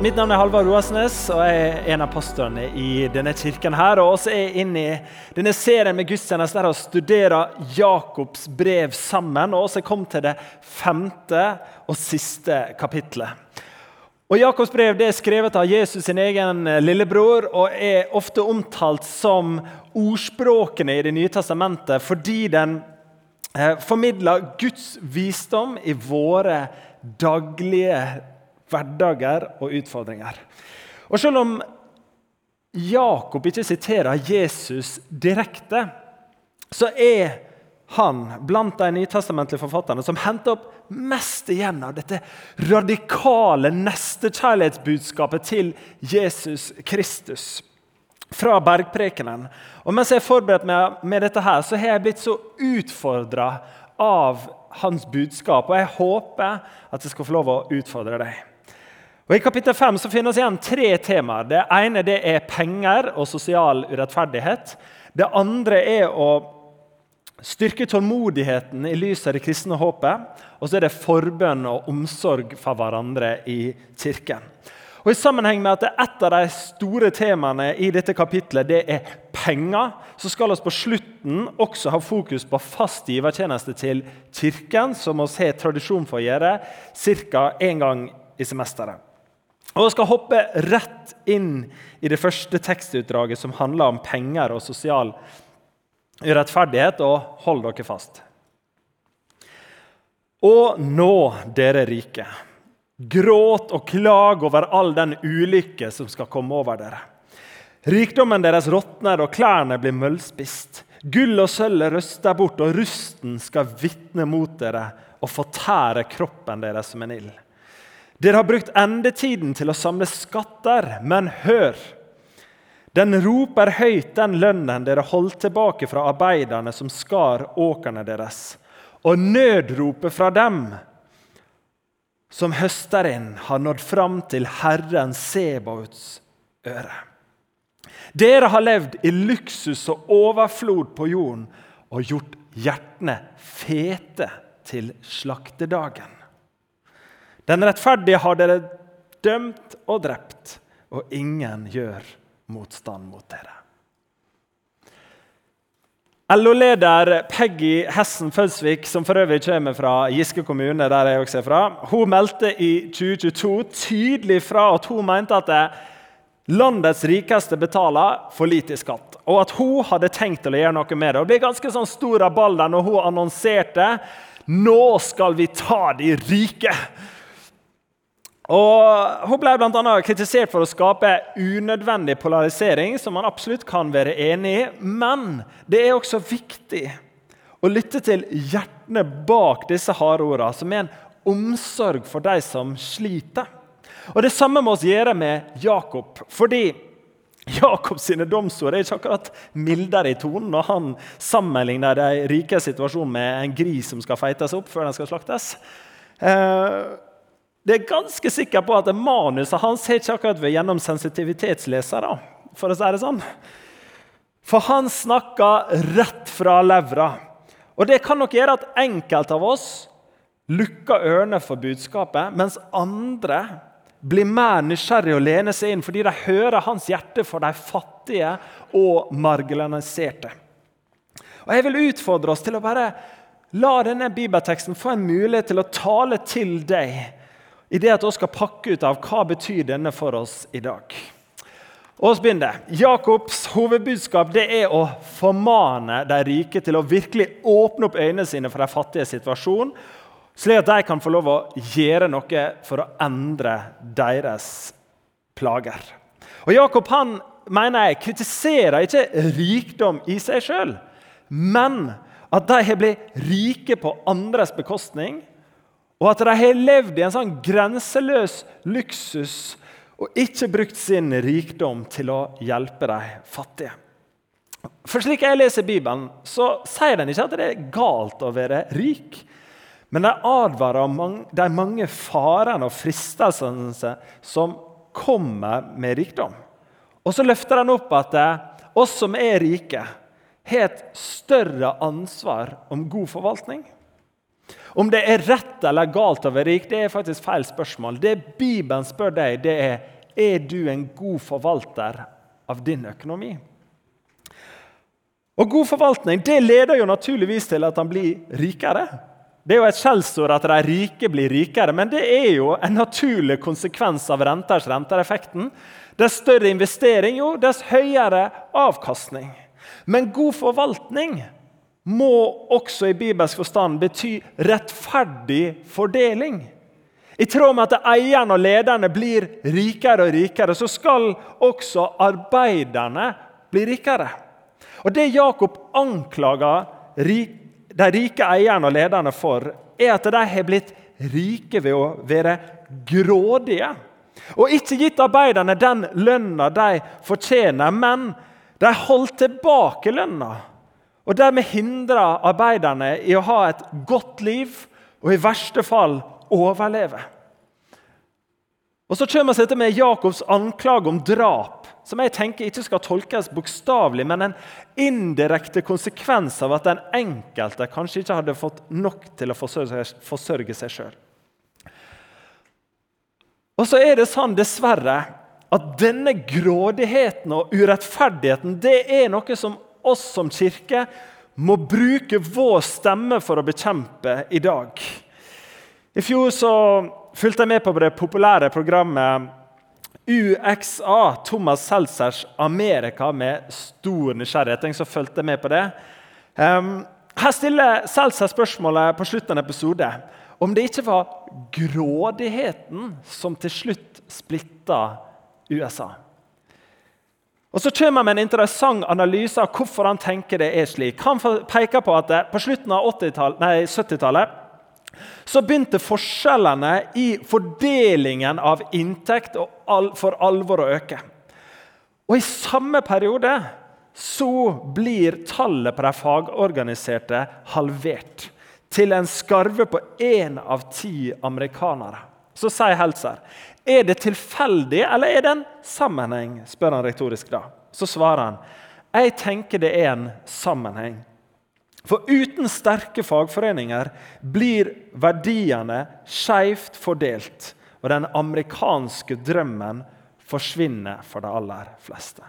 Mitt navn er Halvard Roasnes, og jeg er en av pastorene i denne kirken. her, og også er jeg inne i denne serien med gudstjenester og studerer Jakobs brev sammen. og også kom til det femte og siste kapitlet. Og Jakobs brev det er skrevet av Jesus sin egen lillebror og er ofte omtalt som ordspråkene i Det nye testamentet fordi den eh, formidler Guds visdom i våre daglige hverdager og utfordringer. Og Selv om Jakob ikke siterer Jesus direkte, så er han blant de nytestamentlige forfatterne som henter opp mest igjen av dette radikale nestekjærlighetsbudskapet til Jesus Kristus fra bergprekenen. Og Mens jeg har forberedt meg med dette, her, så har jeg blitt så utfordra av hans budskap. Og jeg håper at jeg skal få lov å utfordre deg. Og I kapittel 5 så finnes igjen tre temaer. Det ene det er penger og sosial urettferdighet. Det andre er å styrke tålmodigheten i lys av det kristne håpet. Og så er det forbønn og omsorg for hverandre i kirken. Og I sammenheng med at et av de store temaene i dette kapitlet det er penger, så skal vi på slutten også ha fokus på fast givertjeneste til Kirken, som vi har tradisjon for å gjøre ca. én gang i semesteret. Og Jeg skal hoppe rett inn i det første tekstutdraget som handler om penger og sosial urettferdighet. Og hold dere fast. Og nå, dere rike, gråt og klag over all den ulykke som skal komme over dere. Rikdommen deres råtner, og klærne blir møllspist. Gull og sølv røster bort, og rusten skal vitne mot dere og fortære kroppen deres som en ild. Dere har brukt endetiden til å samle skatter, men hør! Den roper høyt den lønnen dere holdt tilbake fra arbeiderne som skar åkrene deres. Og nødropet fra dem som høster inn, har nådd fram til Herren Sebauts øre. Dere har levd i luksus og overflod på jorden og gjort hjertene fete til slaktedagen. Den rettferdige har dere dømt og drept, og ingen gjør motstand mot dere. LO-leder Peggy Hessen Fødsvik, som for øvrig kommer fra Giske kommune, der jeg også er fra, hun meldte i 2022 tydelig fra at hun mente at landets rikeste betaler for lite i skatt. Og at hun hadde tenkt å gjøre noe med det. Det ble ganske sånn stor rabalder når hun annonserte nå skal vi ta de rike. Og Hun ble bl.a. kritisert for å skape unødvendig polarisering, som man absolutt kan være enig i. Men det er også viktig å lytte til hjertene bak disse harde ordene, som er en omsorg for de som sliter. Og Det samme må vi gjøre med Jakob. fordi Jakobs sine domsord er ikke akkurat mildere i tonen når han sammenligner de rike situasjonen med en gris som skal feites opp før den skal slaktes. Eh, det er ganske sikker på at manuset hans har ikke akkurat vært gjennom sensitivitetslesere. For å si det sånn. For han snakker rett fra levra. Og Det kan nok gjøre at enkelte av oss lukker ørene for budskapet, mens andre blir mer nysgjerrige og lener seg inn fordi de hører hans hjerte for de fattige og marginaliserte. Og Jeg vil utfordre oss til å bare la denne bibelteksten få en mulighet til å tale til deg i det at vi skal pakke ut av hva betyr denne for oss i dag. Og så begynner Jakobs hovedbudskap det er å formane de rike til å virkelig åpne opp øynene sine for de fattige situasjonen, slik at de kan få lov å gjøre noe for å endre deres plager. Og Jakob han mener jeg kritiserer ikke rikdom i seg sjøl, men at de har blitt rike på andres bekostning og at de har levd i en sånn grenseløs luksus og ikke brukt sin rikdom til å hjelpe de fattige. For Slik jeg leser Bibelen, så sier den ikke at det er galt å være rik. Men de advarer om de mange farene og fristelsene som kommer med rikdom. Og så løfter den opp at oss som er rike, har et større ansvar om god forvaltning. Om det er rett eller galt å være rik, det er faktisk feil spørsmål. Det Bibelen spør deg, det er er du en god forvalter av din økonomi. Og God forvaltning det leder jo naturligvis til at han blir rikere. Det er jo et skjellsord at de rike blir rikere, men det er jo en naturlig konsekvens av renters rentereffekten. Dess større investering, jo, dess høyere avkastning. Men god forvaltning må også i bibelsk forstand bety rettferdig fordeling. I tråd med at eierne og lederne blir rikere og rikere, så skal også arbeiderne bli rikere. Og Det Jakob anklager de rike eierne og lederne for, er at de har blitt rike ved å være grådige. Og ikke gitt arbeiderne den lønna de fortjener, men de holdt tilbake lønna. Og dermed hindra arbeiderne i å ha et godt liv og i verste fall overleve. Og Så kommer vi med Jakobs anklage om drap, som jeg tenker ikke skal tolkes bokstavelig, men en indirekte konsekvens av at den enkelte kanskje ikke hadde fått nok til å forsørge seg sjøl. Og så er det sånn, dessverre, at denne grådigheten og urettferdigheten det er noe som oss som kirke må bruke vår stemme for å bekjempe i dag. I fjor så fulgte jeg med på det populære programmet UXA, Thomas Seltzers Amerika, med stor nysgjerrighet. Jeg så fulgte med på det. Um, her stiller Seltzer spørsmålet på slutten av episode om det ikke var grådigheten som til slutt splitta USA. Og Så kommer han med en interessant analyse av hvorfor han tenker det er slik. Han peker på at på slutten av 70-tallet så begynte forskjellene i fordelingen av inntekt for alvor å øke. Og I samme periode så blir tallet på de fagorganiserte halvert. Til en skarve på én av ti amerikanere. Så sier Heltzer er det tilfeldig eller er det en sammenheng. spør han retorisk da. Så svarer han jeg tenker det er en sammenheng. For uten sterke fagforeninger blir verdiene skeivt fordelt, og den amerikanske drømmen forsvinner for de aller fleste.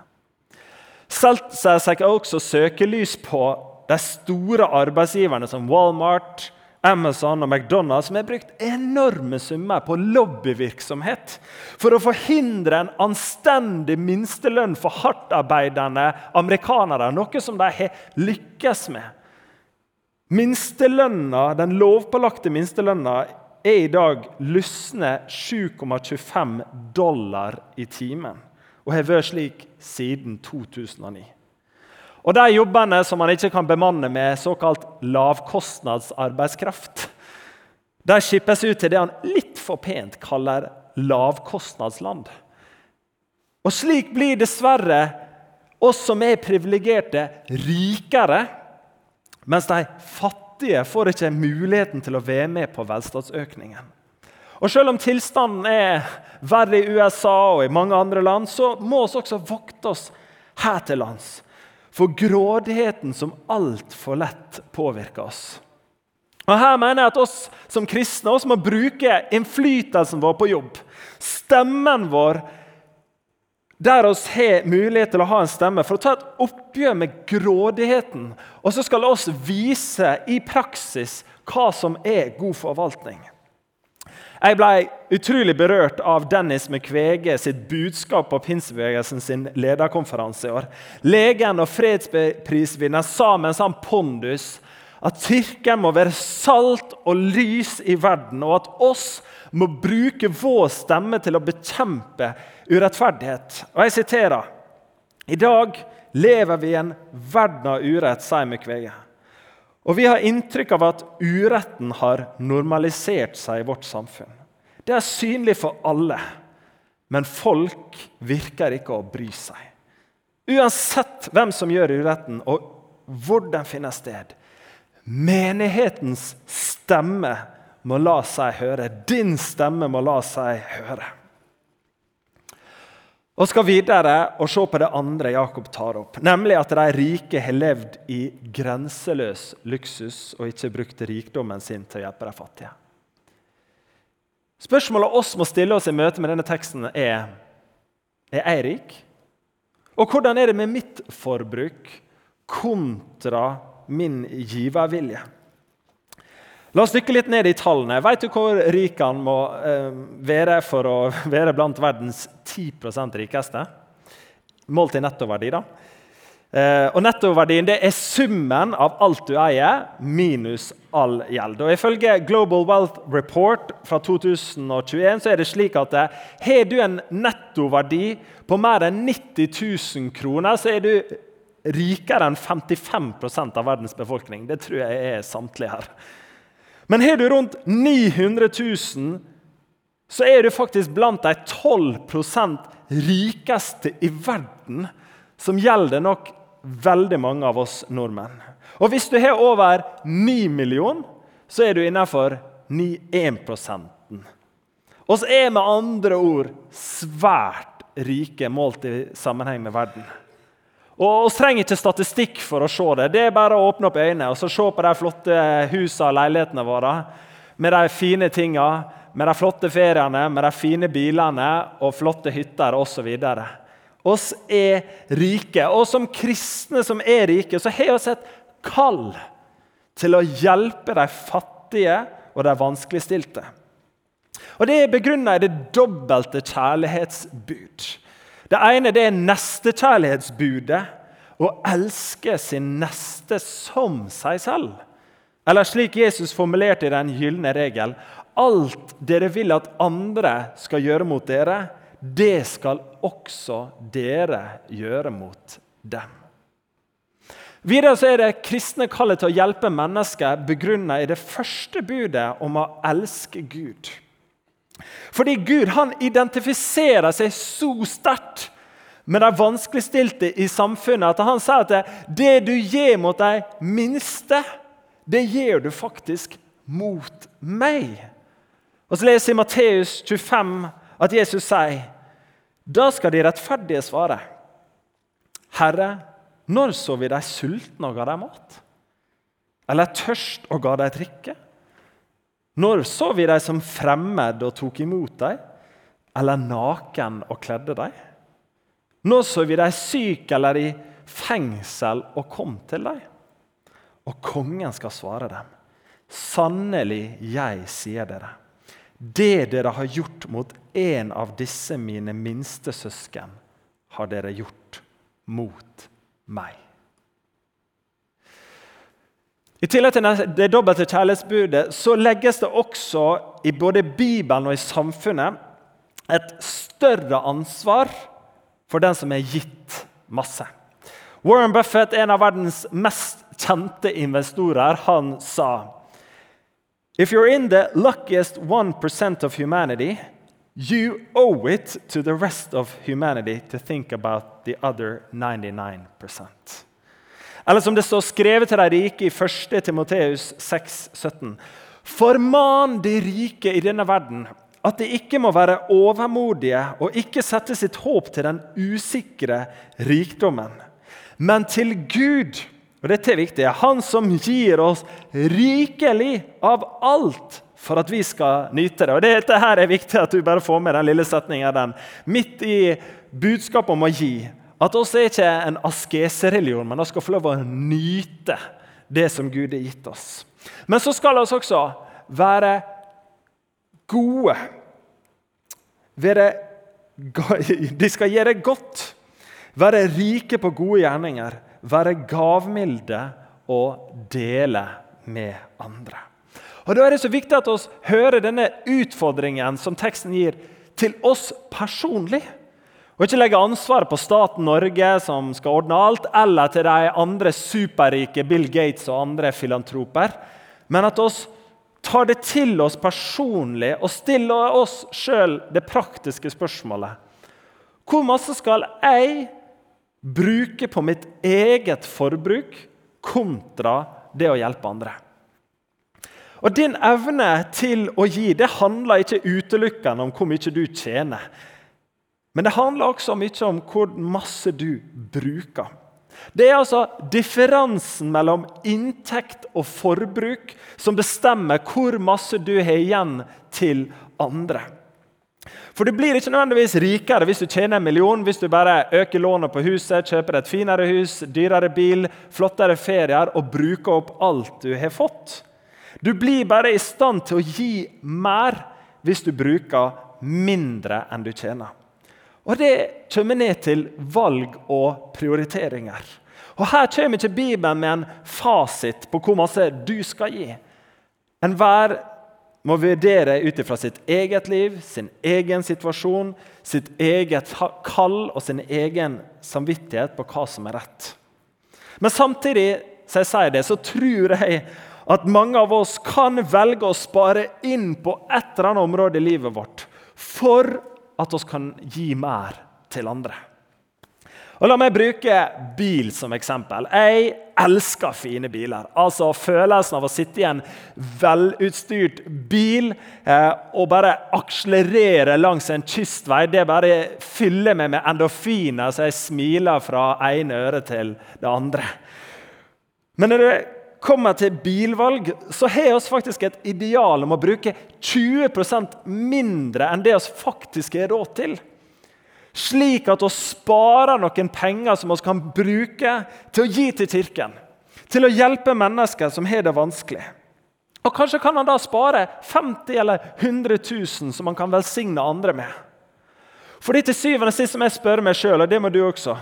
Seltzer setter også søkelys på de store arbeidsgiverne som Walmart, Amazon og McDonald's som har brukt enorme summer på lobbyvirksomhet for å forhindre en anstendig minstelønn for hardtarbeidende amerikanere, noe som de har lykkes med. Minstelønna, Den lovpålagte minstelønna er i dag lysne 7,25 dollar i timen og har vært slik siden 2009. Og De jobbene som man ikke kan bemanne med såkalt lavkostnadsarbeidskraft, de skippes ut til det han litt for pent kaller lavkostnadsland. Og Slik blir dessverre oss som er privilegerte, rikere mens de fattige får ikke muligheten til å være med på velstandsøkningen. Og Selv om tilstanden er verre i USA og i mange andre land, så må vi også vokte oss her til lands for grådigheten som altfor lett påvirker oss. Og Her mener jeg at oss som kristne oss må bruke innflytelsen vår på jobb. Stemmen vår der oss har mulighet til å ha en stemme, for å ta et oppgjør med grådigheten. Og så skal oss vise i praksis hva som er god forvaltning. Jeg ble utrolig berørt av Dennis McVege sitt budskap på pinsebevegelsen sin lederkonferanse i år. Legen og fredsprisvinner sa med en sånn pondus at Kirken må være salt og lys i verden, og at oss må bruke vår stemme til å bekjempe urettferdighet. Og jeg siterer I dag lever vi i en verden av urett, sier Mukwege. Og vi har inntrykk av at uretten har normalisert seg i vårt samfunn. Det er synlig for alle, men folk virker ikke å bry seg. Uansett hvem som gjør uretten, og hvor den finner sted. Menighetens stemme må la seg høre. Din stemme må la seg høre. Og skal videre og se på det andre Jakob tar opp, nemlig at de rike har levd i grenseløs luksus og ikke brukt rikdommen sin til å hjelpe de fattige. Spørsmålet oss må stille oss i møte med denne teksten, er er jeg rik. Og hvordan er det med mitt forbruk kontra min givervilje? La oss dykke litt ned i tallene. Vet du hvor rik han må eh, være for å være blant verdens 10% rikeste? Målt i nettoverdi, da. Eh, og Nettoverdien det er summen av alt du eier, minus all gjeld. Og Ifølge Global Wealth Report fra 2021 så er det slik at eh, har du en nettoverdi på mer enn 90 000 kroner, så er du rikere enn 55% av verdens befolkning. Det tror jeg er samtlige her. Men har du rundt 900 000, så er du faktisk blant de 12% rikeste i verden, som gjelder nok veldig mange av oss nordmenn. Og hvis du har over 9 millioner, så er du innenfor 91% Og så er med andre ord svært rike målt i sammenheng med verden. Og Vi trenger ikke statistikk for å se det. Det er bare å åpne opp øynene og se på de flotte husene og leilighetene våre. Med de fine tingene, med de flotte feriene, med de fine bilene og flotte hytter osv. Oss er rike. Og som kristne som er rike, så har vi et kall til å hjelpe de fattige og de vanskeligstilte. Og Det er begrunna i det dobbelte kjærlighetsbud. Det ene det er nestekjærlighetsbudet. Å elske sin neste som seg selv. Eller slik Jesus formulerte i den gylne regel Alt dere vil at andre skal gjøre mot dere, det skal også dere gjøre mot dem. Videre så er det kristne kallet til å hjelpe mennesker begrunnet i det første budet om å elske Gud. Fordi Gud han identifiserer seg så sterkt med de vanskeligstilte i samfunnet at han sier at det du gir mot de minste, det gir du faktisk mot meg. Og Så leser vi i Matteus 25 at Jesus sier da skal de rettferdige svare. Herre, når så vi deg sultne og ga deg mat? Eller tørst og ga deg drikke? Når så vi dem som fremmed og tok imot dem, eller naken og kledde dem? Når så vi dem syke eller i fengsel og kom til dem? Og kongen skal svare dem. Sannelig, jeg sier dere, det dere har gjort mot en av disse mine minste søsken, har dere gjort mot meg. I tillegg til det dobbelte kjærlighetsbudet så legges det også i både Bibelen og i samfunnet et større ansvar for den som er gitt masse. Warren Buffett, en av verdens mest kjente investorer, han sa If you're in the luckiest 1% of humanity, you owe it to the rest of humanity to think about the other 99%. Eller som det står skrevet til de rike i 1. Timoteus 6, 17. Forman de rike i denne verden at de ikke må være overmodige og ikke sette sitt håp til den usikre rikdommen, men til Gud. Og dette er viktig. Han som gir oss rikelig av alt for at vi skal nyte det. Og Dette her er viktig at du bare får med den lille setningen. Midt i budskapet om å gi at oss er ikke en askesereligion, men vi skal få lov å nyte det som Gud har gitt oss. Men så skal vi også være gode. Være, de skal gjøre godt. Være rike på gode gjerninger. Være gavmilde og dele med andre. Og Da er det så viktig at vi hører denne utfordringen som teksten gir, til oss personlig. Og ikke legge ansvaret på staten Norge, som skal ordne alt, eller til de andre superrike Bill Gates og andre filantroper, men at oss tar det til oss personlig og stiller oss sjøl det praktiske spørsmålet. Hvor masse skal jeg bruke på mitt eget forbruk kontra det å hjelpe andre? Og Din evne til å gi det handler ikke utelukkende om hvor mye du tjener. Men det handler også mye om hvor masse du bruker. Det er altså differansen mellom inntekt og forbruk som bestemmer hvor masse du har igjen til andre. For Du blir ikke nødvendigvis rikere hvis du tjener en million, hvis du bare øker lånet på huset, kjøper et finere hus, dyrere bil, flottere ferier og bruker opp alt du har fått. Du blir bare i stand til å gi mer hvis du bruker mindre enn du tjener. Og Det kommer ned til valg og prioriteringer. Og Her kommer ikke Bibelen med en fasit på hvor masse du skal gi. Enhver må vurdere ut ifra sitt eget liv, sin egen situasjon, sitt eget kall og sin egen samvittighet på hva som er rett. Men samtidig så jeg sier det, så tror jeg at mange av oss kan velge å spare inn på et eller annet område i livet vårt for at vi kan gi mer til andre. Og La meg bruke bil som eksempel. Jeg elsker fine biler. Altså Følelsen av å sitte i en velutstyrt bil eh, og bare akselerere langs en kystvei, det bare fyller meg med endorfiner så jeg smiler fra ene øre til det andre. Men når det kommer til bilvalg, så har vi faktisk et ideal om å bruke 20% mindre enn det vi faktisk har råd til slik at vi sparer noen penger som vi kan bruke til å gi til kirken. Til å hjelpe mennesker som har det vanskelig. Og Kanskje kan han da spare 50 eller 100 000 som han kan velsigne andre med. Fordi til syvende og sist må jeg spørre meg sjøl, og det må du også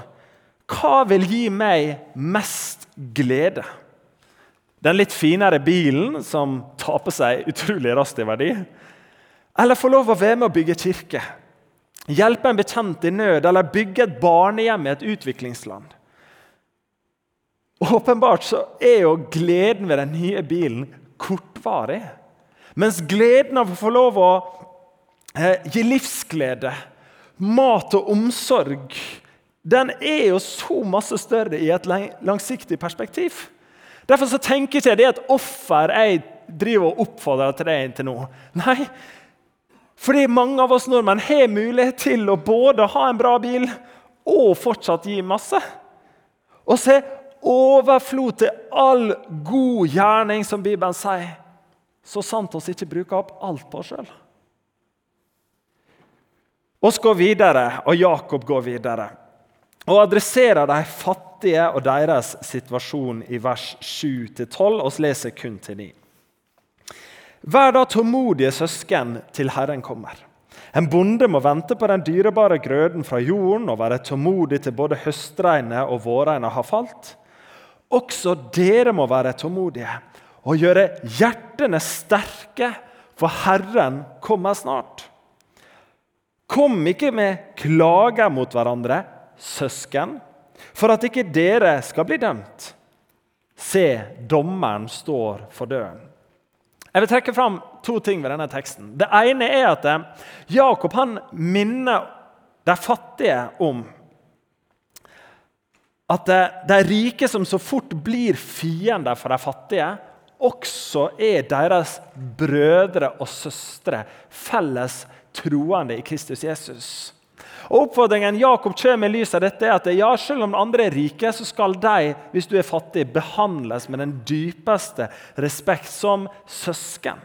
Hva vil gi meg mest glede? Den litt finere bilen som taper seg utrolig raskt i verdi? Eller få lov å være med å bygge kirke? hjelpe en bekjent i nød eller bygge et barnehjem i et utviklingsland. Åpenbart så er jo gleden ved den nye bilen kortvarig. Mens gleden av å få lov å eh, gi livsglede, mat og omsorg, den er jo så masse større i et langsiktig perspektiv. Derfor så tenker ikke det er et offer jeg driver og oppfordrer til deg til nå. Nei, fordi mange av oss nordmenn har mulighet til å både ha en bra bil og fortsatt gi masse. Og se overflod til all god gjerning, som Bibelen sier. Så sant oss ikke bruker opp alt på oss sjøl. Oss går videre, og Jakob går videre. Og adresserer de fattige og deres situasjon i vers 7-12. Vi leser kun til 9. Vær da tålmodige søsken til Herren kommer. En bonde må vente på den dyrebare grøden fra jorden og være tålmodig til både høstregnet og vårregnet har falt. Også dere må være tålmodige og gjøre hjertene sterke, for Herren kommer snart. Kom ikke med klager mot hverandre, søsken, for at ikke dere skal bli dømt. Se, dommeren står for døren. Jeg vil trekke fram to ting ved denne teksten. Det ene er at eh, Jakob han minner de fattige om at de rike som så fort blir fiender for de fattige, også er deres brødre og søstre, felles troende i Kristus Jesus. Og Oppfordringen Jakob kommer med lys av dette er at ja, selv om andre er rike, så skal de hvis du er fattig, behandles med den dypeste respekt som søsken.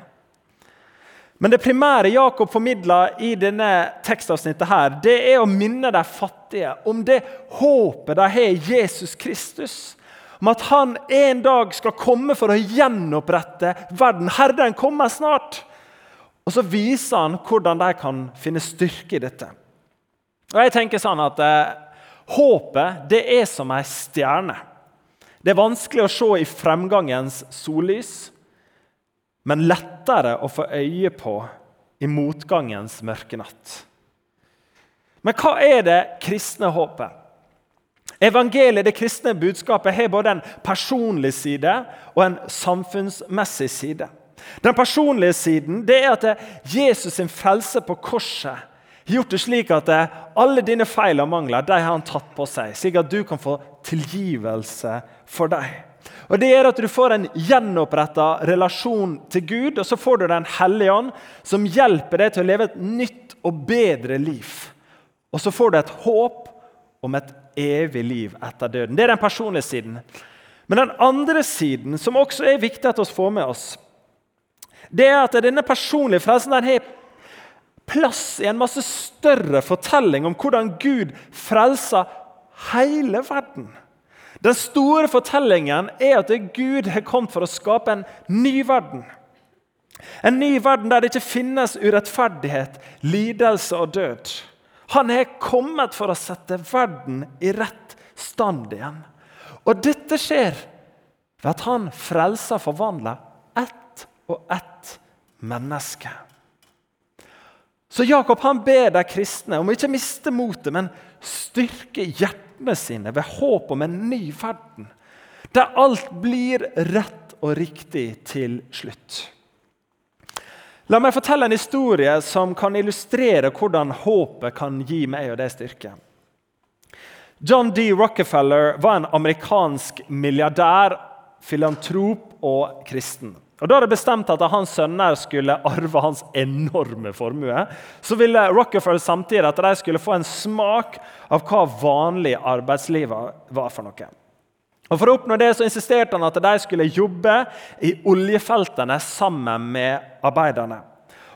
Men det primære Jakob formidler i denne tekstavsnittet, her, det er å minne de fattige om det håpet de har i Jesus Kristus. Om at han en dag skal komme for å gjenopprette verden. Herren kommer snart. Og så viser han hvordan de kan finne styrke i dette. Og jeg tenker sånn at eh, Håpet det er som ei stjerne. Det er vanskelig å se i fremgangens sollys, men lettere å få øye på i motgangens mørke natt. Men hva er det kristne håpet? Evangeliet, det kristne budskapet, har både en personlig side og en samfunnsmessig side. Den personlige siden det er at Jesus sin frelse på korset gjort det slik at eh, alle dine feil og mangler de har han tatt på seg, slik at du kan få tilgivelse for deg. Og Det gjør at du får en gjenoppretta relasjon til Gud, og så får du Den hellige ånd, som hjelper deg til å leve et nytt og bedre liv. Og så får du et håp om et evig liv etter døden. Det er den personlige siden. Men den andre siden, som også er viktig at vi får med oss, det er at denne personlige frelsen den har plass i en masse større fortelling om hvordan Gud frelser hele verden. Den store fortellingen er at Gud har kommet for å skape en ny verden. En ny verden der det ikke finnes urettferdighet, lidelse og død. Han har kommet for å sette verden i rett stand igjen. Og dette skjer ved at han frelser forvandler ett og ett menneske. Så Jakob han ber de kristne om ikke å miste motet, men styrke hjertene sine ved håp om en ny verden, der alt blir rett og riktig til slutt. La meg fortelle en historie som kan illustrere hvordan håpet kan gi meg og deg styrke. John D. Rockefeller var en amerikansk milliardær, filantrop og kristen. Og Da det bestemt at hans sønner skulle arve hans enorme formue, så ville Rockefeller samtidig at de skulle få en smak av hva vanlig arbeidsliv var for noe. Og For å oppnå det så insisterte han at de skulle jobbe i oljefeltene sammen med arbeiderne.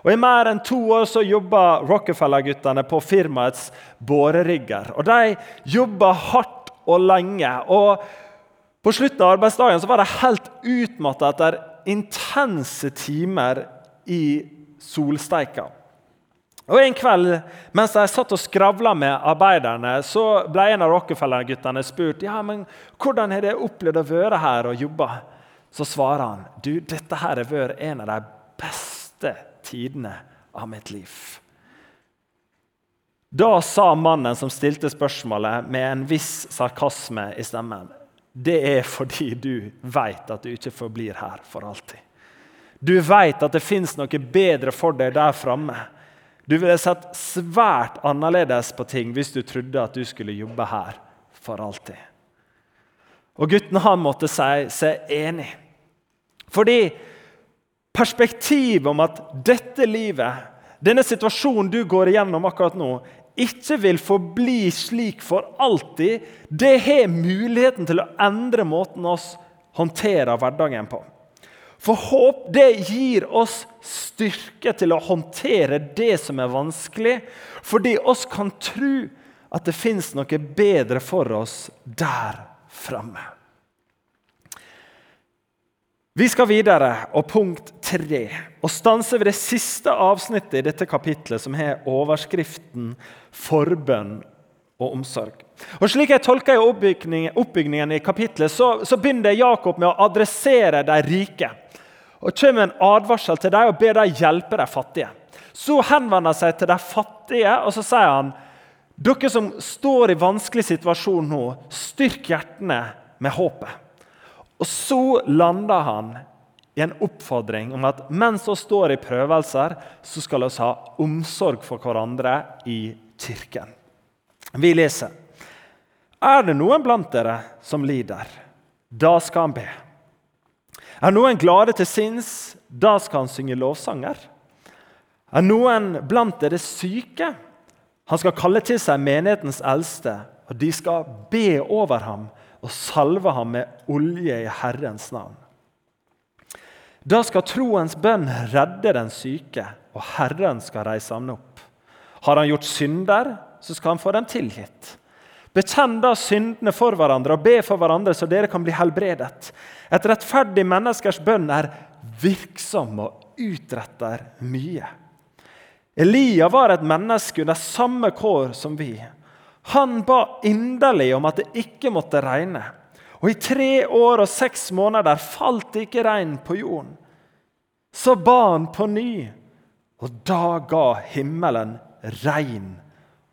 Og I mer enn to år så jobba Rockefeller-guttene på firmaets borerigger. Og De jobba hardt og lenge. og På slutten av arbeidsdagen så var de helt utmatta etter intense timer i solsteika. Og En kveld mens jeg satt og skravla med arbeiderne, så ble en av Rockefeller-guttene spurt ja, men hvordan har de opplevd å være her og jobbe. Så svarer han du, dette her har vært en av de beste tidene av mitt liv. Da sa mannen som stilte spørsmålet, med en viss sarkasme i stemmen det er fordi du vet at du ikke forblir her for alltid. Du vet at det fins noe bedre for deg der framme. Du ville sett svært annerledes på ting hvis du trodde at du skulle jobbe her for alltid. Og gutten han måtte si seg enig. Fordi perspektivet om at dette livet, denne situasjonen du går igjennom akkurat nå, ikke vil forbli slik for alltid, det har muligheten til å endre måten oss håndterer hverdagen på. For håp det gir oss styrke til å håndtere det som er vanskelig, fordi oss kan tro at det fins noe bedre for oss der framme. Vi skal videre, og punkt tre, og stanse ved det siste avsnittet i dette kapitlet, som har overskriften 'Forbønn og omsorg'. Og Slik jeg tolker oppbyggingen i kapitlet, så, så begynner Jakob med å adressere de rike og kommer en advarsel til dem og ber dem hjelpe de fattige. Så henvender han seg til de fattige og så sier han, dere som står i vanskelig situasjon nå, styrk hjertene med håpet. Og Så lander han i en oppfordring om at mens vi står i prøvelser, så skal vi ha omsorg for hverandre i kirken. Vi leser. Er det noen blant dere som lider? Da skal han be. Er noen glade til sinns, da skal han synge lovsanger. Er noen blant dere syke? Han skal kalle til seg menighetens eldste, og de skal be over ham og salve ham med olje i Herrens navn. Da skal troens bønn redde den syke, og Herren skal reise ham opp. Har han gjort synder, så skal han få dem tilgitt. Bekjenn da syndene for hverandre og be for hverandre, så dere kan bli helbredet. Et rettferdig menneskers bønn er virksom og utretter mye. Elia var et menneske under samme kår som vi. Han ba inderlig om at det ikke måtte regne. Og i tre år og seks måneder falt det ikke regn på jorden. Så ba han på ny, og da ga himmelen regn,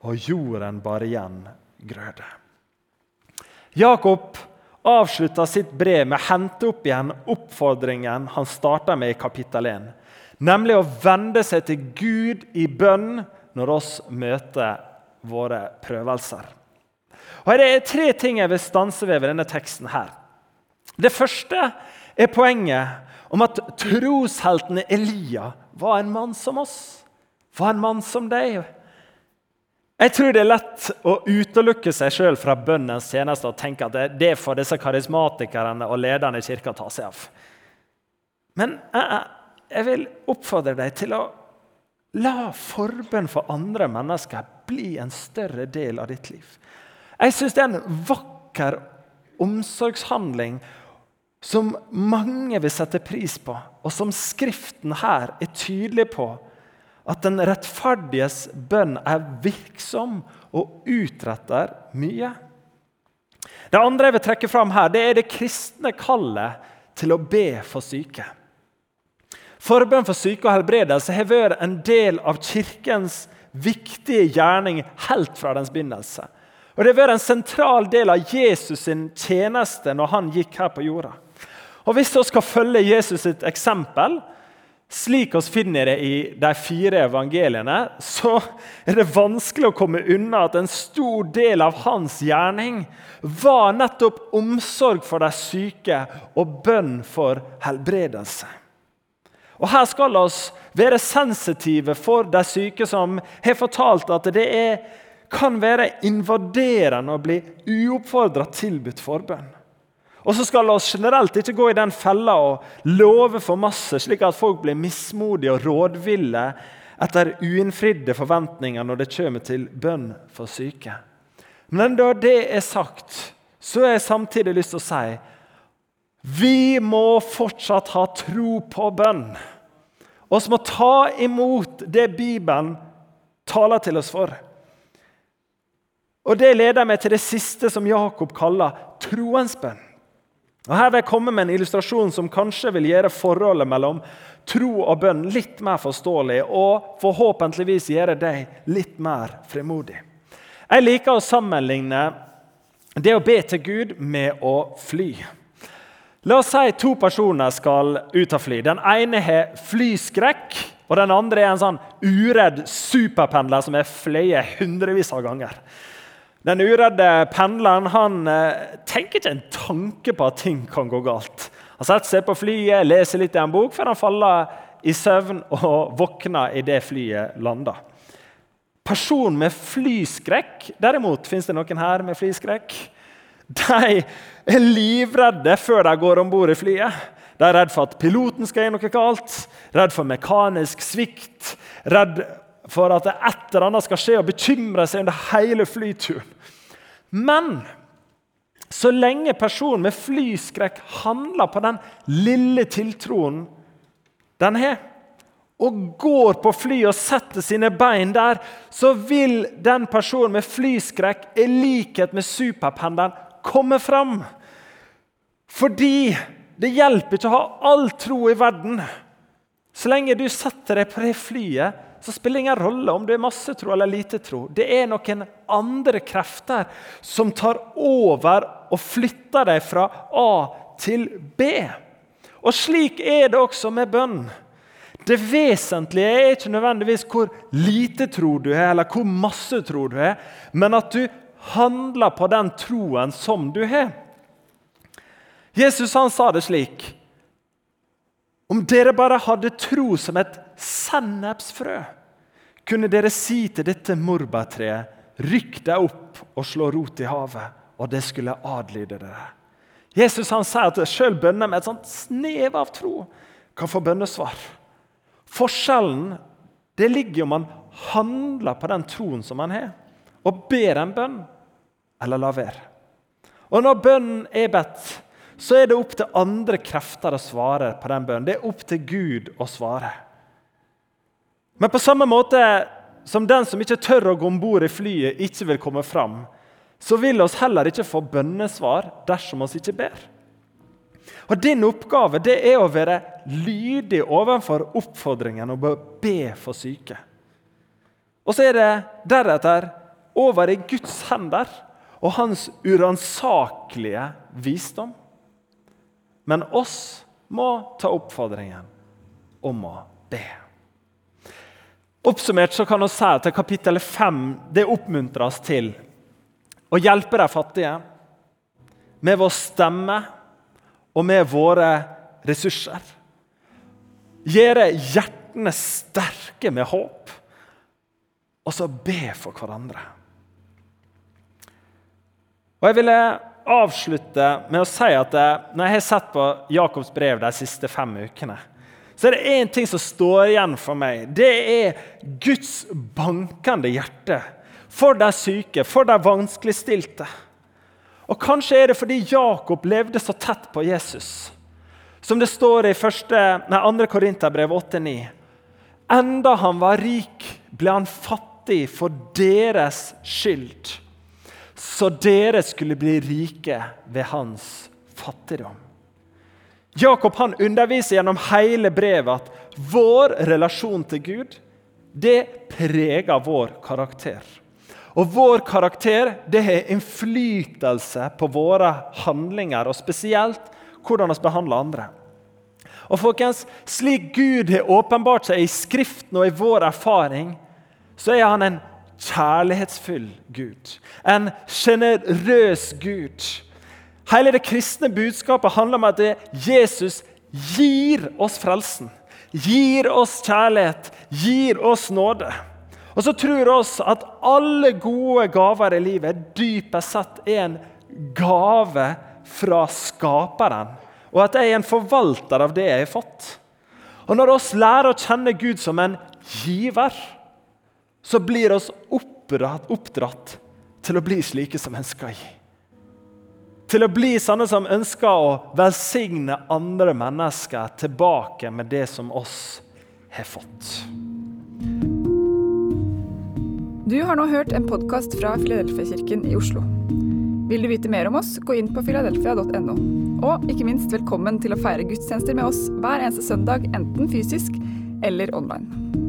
og jorden bar igjen grøde. Jakob avslutta sitt brev med å hente opp igjen oppfordringen han starta med i kapittel 1, nemlig å vende seg til Gud i bønn når oss møter våre prøvelser. Og Det er tre ting jeg vil stanse ved ved denne teksten. her. Det første er poenget om at troshelten Elia var en mann som oss. Var en mann som deg. Jeg tror det er lett å utelukke seg sjøl fra bønnens tjeneste og tenke at det får disse karismatikerne og lederne i kirka ta seg av. Men jeg vil oppfordre deg til å la forbønn for andre mennesker bli en større del av ditt liv. Jeg syns det er en vakker omsorgshandling som mange vil sette pris på, og som Skriften her er tydelig på at den rettferdiges bønn er virksom og utretter mye. Det andre jeg vil trekke fram her, det er det kristne kallet til å be for syke. Forbønn for syke og helbredelse har vært en del av Kirkens viktige gjerning helt fra dens begynnelse. Og Det har vært en sentral del av Jesus' sin tjeneste når han gikk her på jorda. Og Hvis vi skal følge Jesus sitt eksempel, slik vi finner det i de fire evangeliene, så er det vanskelig å komme unna at en stor del av hans gjerning var nettopp omsorg for de syke og bønn for helbredelse. Og Her skal vi være sensitive for de syke som har fortalt at det er, kan være invaderende å bli uoppfordra tilbudt forbønn. Og så skal vi generelt ikke gå i den fella og love for masse, slik at folk blir mismodige og rådville etter uinnfridde forventninger når det kommer til bønn for syke. Men da det er sagt, så har jeg samtidig lyst til å si vi må fortsatt ha tro på bønn. Vi må ta imot det Bibelen taler til oss for. Og Det leder meg til det siste som Jakob kaller troens bønn. Og Her vil jeg komme med en illustrasjon som kanskje vil gjøre forholdet mellom tro og bønn litt mer forståelig, og forhåpentligvis gjøre deg litt mer frimodig. Jeg liker å sammenligne det å be til Gud med å fly. La oss si to personer skal ut av fly. Den ene har flyskrekk, og den andre er en sånn uredd superpendler som er fløyet hundrevis av ganger. Den uredde pendleren han eh, tenker ikke en tanke på at ting kan gå galt. Han setter seg på flyet, leser litt i en bok før han faller i søvn og våkner idet flyet lander. Personen med flyskrekk Derimot fins det noen her med flyskrekk. De er livredde før de går om bord i flyet. De er redd for at piloten skal gjøre noe galt, redd for mekanisk svikt, redd for at et eller annet skal skje, og bekymrer seg under hele flyturen. Men så lenge personen med flyskrekk handler på den lille tiltroen den har, og går på fly og setter sine bein der, så vil den personen med flyskrekk, i likhet med superpendelen, komme fram. Fordi det hjelper ikke å ha all tro i verden. Så lenge du setter deg på det flyet, så spiller det ingen rolle om du er masse tro eller lite tro. Det er noen andre krefter som tar over og flytter deg fra A til B. Og slik er det også med bønn. Det vesentlige er ikke nødvendigvis hvor lite tro du har, eller hvor masse tro du har, men at du handler på den troen som du har. Jesus han sa det slik Om dere bare hadde tro som et sennepsfrø, kunne dere si til dette morbærtreet, rykk deg opp og slå rot i havet, og det skulle adlyde dere. Jesus han sier at sjøl bønner med et sånt snev av tro kan få bønnesvar. Forskjellen det ligger i om man handler på den troen som man har, og ber en bønn eller la være. Og når bønnen er bedt, så er det opp til andre krefter å svare på den bønnen. Det er opp til Gud å svare. Men på samme måte som den som ikke tør å gå om bord i flyet, ikke vil komme fram, så vil oss heller ikke få bønnesvar dersom vi ikke ber. Og Din oppgave det er å være lydig overfor oppfordringen og be for syke. Og så er det deretter over i Guds hender og hans uransakelige visdom. Men oss må ta oppfordringen om å be. Oppsummert så kan vi si at kapittel 5 det oppmuntrer oss til å hjelpe de fattige med vår stemme og med våre ressurser. Gjøre hjertene sterke med håp og så be for hverandre. Og Jeg ville avslutte med å si at når jeg har sett på Jakobs brev de siste fem ukene, så er det én ting som står igjen for meg. Det er Guds bankende hjerte for de syke, for de vanskeligstilte. Og Kanskje er det fordi Jakob levde så tett på Jesus. Som det står i 2. Korinterbrev 8,9. Enda han var rik, ble han fattig for deres skyld. Så dere skulle bli rike ved hans fattigdom. Jakob han underviser gjennom hele brevet at vår relasjon til Gud det preger vår karakter. Og vår karakter det har innflytelse på våre handlinger, og spesielt hvordan vi behandler andre. Og folkens, Slik Gud har åpenbart seg i Skriften og i vår erfaring, så er han en kjærlighetsfull Gud. En sjenerøs Gud Hele det kristne budskapet handler om at Jesus gir oss frelsen. Gir oss kjærlighet, gir oss nåde. Og så tror oss at alle gode gaver i livet dypest sett er en gave fra Skaperen. Og at jeg er en forvalter av det jeg har fått. Og Når oss lærer å kjenne Gud som en giver, så blir oss oppdratt, oppdratt til å bli slike som ønsker å gi til å bli sånne som ønsker å velsigne andre mennesker tilbake med det som oss har fått. Du har nå hørt en podkast fra Filadelfia-kirken i Oslo. Vil du vite mer om oss, gå inn på filadelfia.no. Og ikke minst velkommen til å feire gudstjenester med oss hver eneste søndag, enten fysisk eller online.